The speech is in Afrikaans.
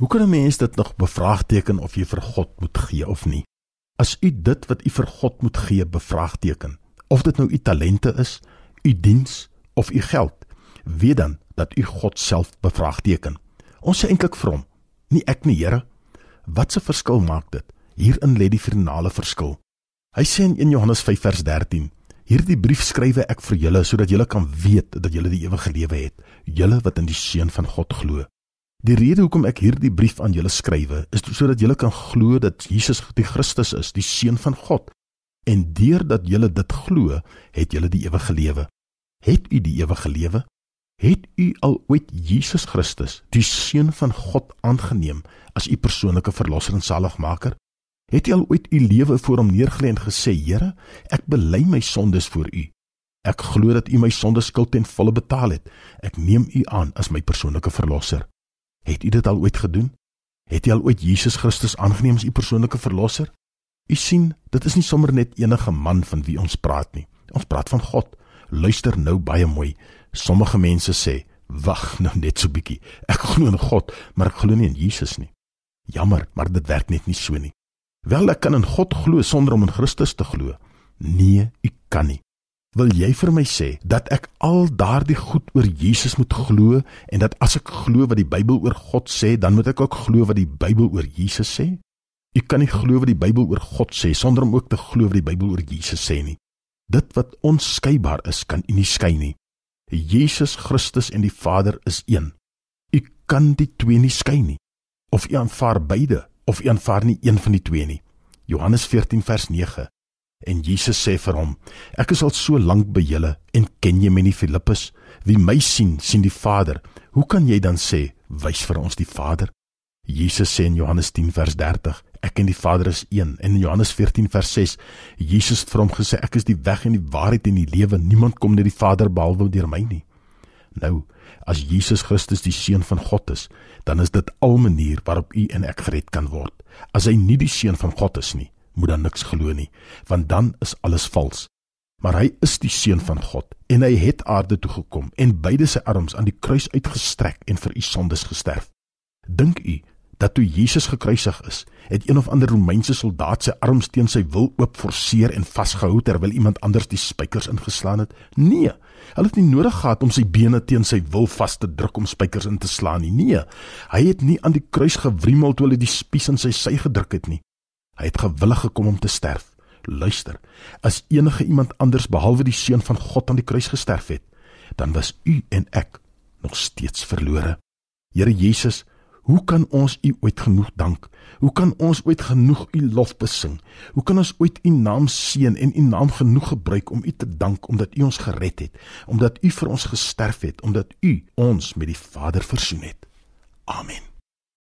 Hoe kan 'n mens dit nog bevraagteken of jy vir God moet gee of nie? As u dit wat u vir God moet gee bevraagteken, of dit nou u talente is, u diens of u geld, weet dan dat u God self bevraagteken. Ons sê eintlik vir hom, nie ek nie, Here. Wat 'n verskil maak dit? Hierin lê die finale verskil. Hy sê in 1 Johannes 5 vers 13: Hierdie brief skrywe ek vir julle sodat julle kan weet dat julle die ewige lewe het, julle wat in die seun van God glo. Die rede hoekom ek hierdie brief aan julle skrywe, is sodat julle kan glo dat Jesus die Christus is, die seun van God. En deurdat julle dit glo, het julle die ewige lewe. Het u die ewige lewe? Het u al ooit Jesus Christus, die seun van God aangeneem as u persoonlike verlosser en saligmaker? Het u al ooit u lewe voor hom neergelê en gesê: "Here, ek bely my sondes voor u. Ek glo dat u my sondeskuld ten volle betaal het. Ek neem u aan as my persoonlike verlosser." Het u dit al ooit gedoen? Het u al ooit Jesus Christus aangeneem as u persoonlike verlosser? U sien, dit is nie sommer net enige man van wie ons praat nie. Ons praat van God. Luister nou baie mooi. Sommige mense sê, "Wag nou net so bietjie. Ek glo in God, maar ek glo nie in Jesus nie." Jammer, maar dit werk net nie so nie. Wel, ek kan in God glo sonder om in Christus te glo. Nee, u kan nie. Wil jy vir my sê dat ek al daardie goed oor Jesus moet glo en dat as ek glo wat die Bybel oor God sê, dan moet ek ook glo wat die Bybel oor Jesus sê? Ek kan nie glo wat die Bybel oor God sê sonder om ook te glo wat die Bybel oor Jesus sê nie. Dit wat onskeibaar is, kan u nie skei nie. Jesus Christus en die Vader is een. U kan die twee nie skei nie. Of u aanvaar beide of u aanvaar nie een van die twee nie. Johannes 14 vers 9 En Jesus sê vir hom: Ek is al so lank by julle en ken jy my nie Filippus? Wie my sien, sien die Vader. Hoe kan jy dan sê, wys vir ons die Vader? Jesus sê in Johannes 10 vers 30: Ek en die Vader is een. En in Johannes 14 vers 6: Jesus het vir hom gesê: Ek is die weg en die waarheid en die lewe. Niemand kom na die Vader behalwe deur my nie. Nou, as Jesus Christus die seun van God is, dan is dit al manier waarop u en ek gered kan word. As hy nie die seun van God is nie, moet dan niks glo nie, want dan is alles vals. Maar hy is die seun van God en hy het aarde toe gekom en beide sy arms aan die kruis uitgestrek en vir u sondes gesterf. Dink u dat toe Jesus gekruisig is, het een of ander Romeinse soldaat sy arms teen sy wil oop forceer en vasgehou terwyl iemand anders die spykers ingeslaan het? Nee, hulle het nie nodig gehad om sy bene teen sy wil vas te druk om spykers in te slaan nie. Nee, hy het nie aan die kruis gewriemel toe hulle die spies in sy sy gedruk het nie. Hy het gewillig gekom om te sterf. Luister, as enige iemand anders behalwe die seun van God aan die kruis gesterf het, dan was u en ek nog steeds verlore. Here Jesus, hoe kan ons u ooit genoeg dank? Hoe kan ons ooit genoeg u lof besing? Hoe kan ons ooit u naam seën en u naam genoeg gebruik om u te dank omdat u ons gered het, omdat u vir ons gesterf het, omdat u ons met die Vader versoen het? Amen.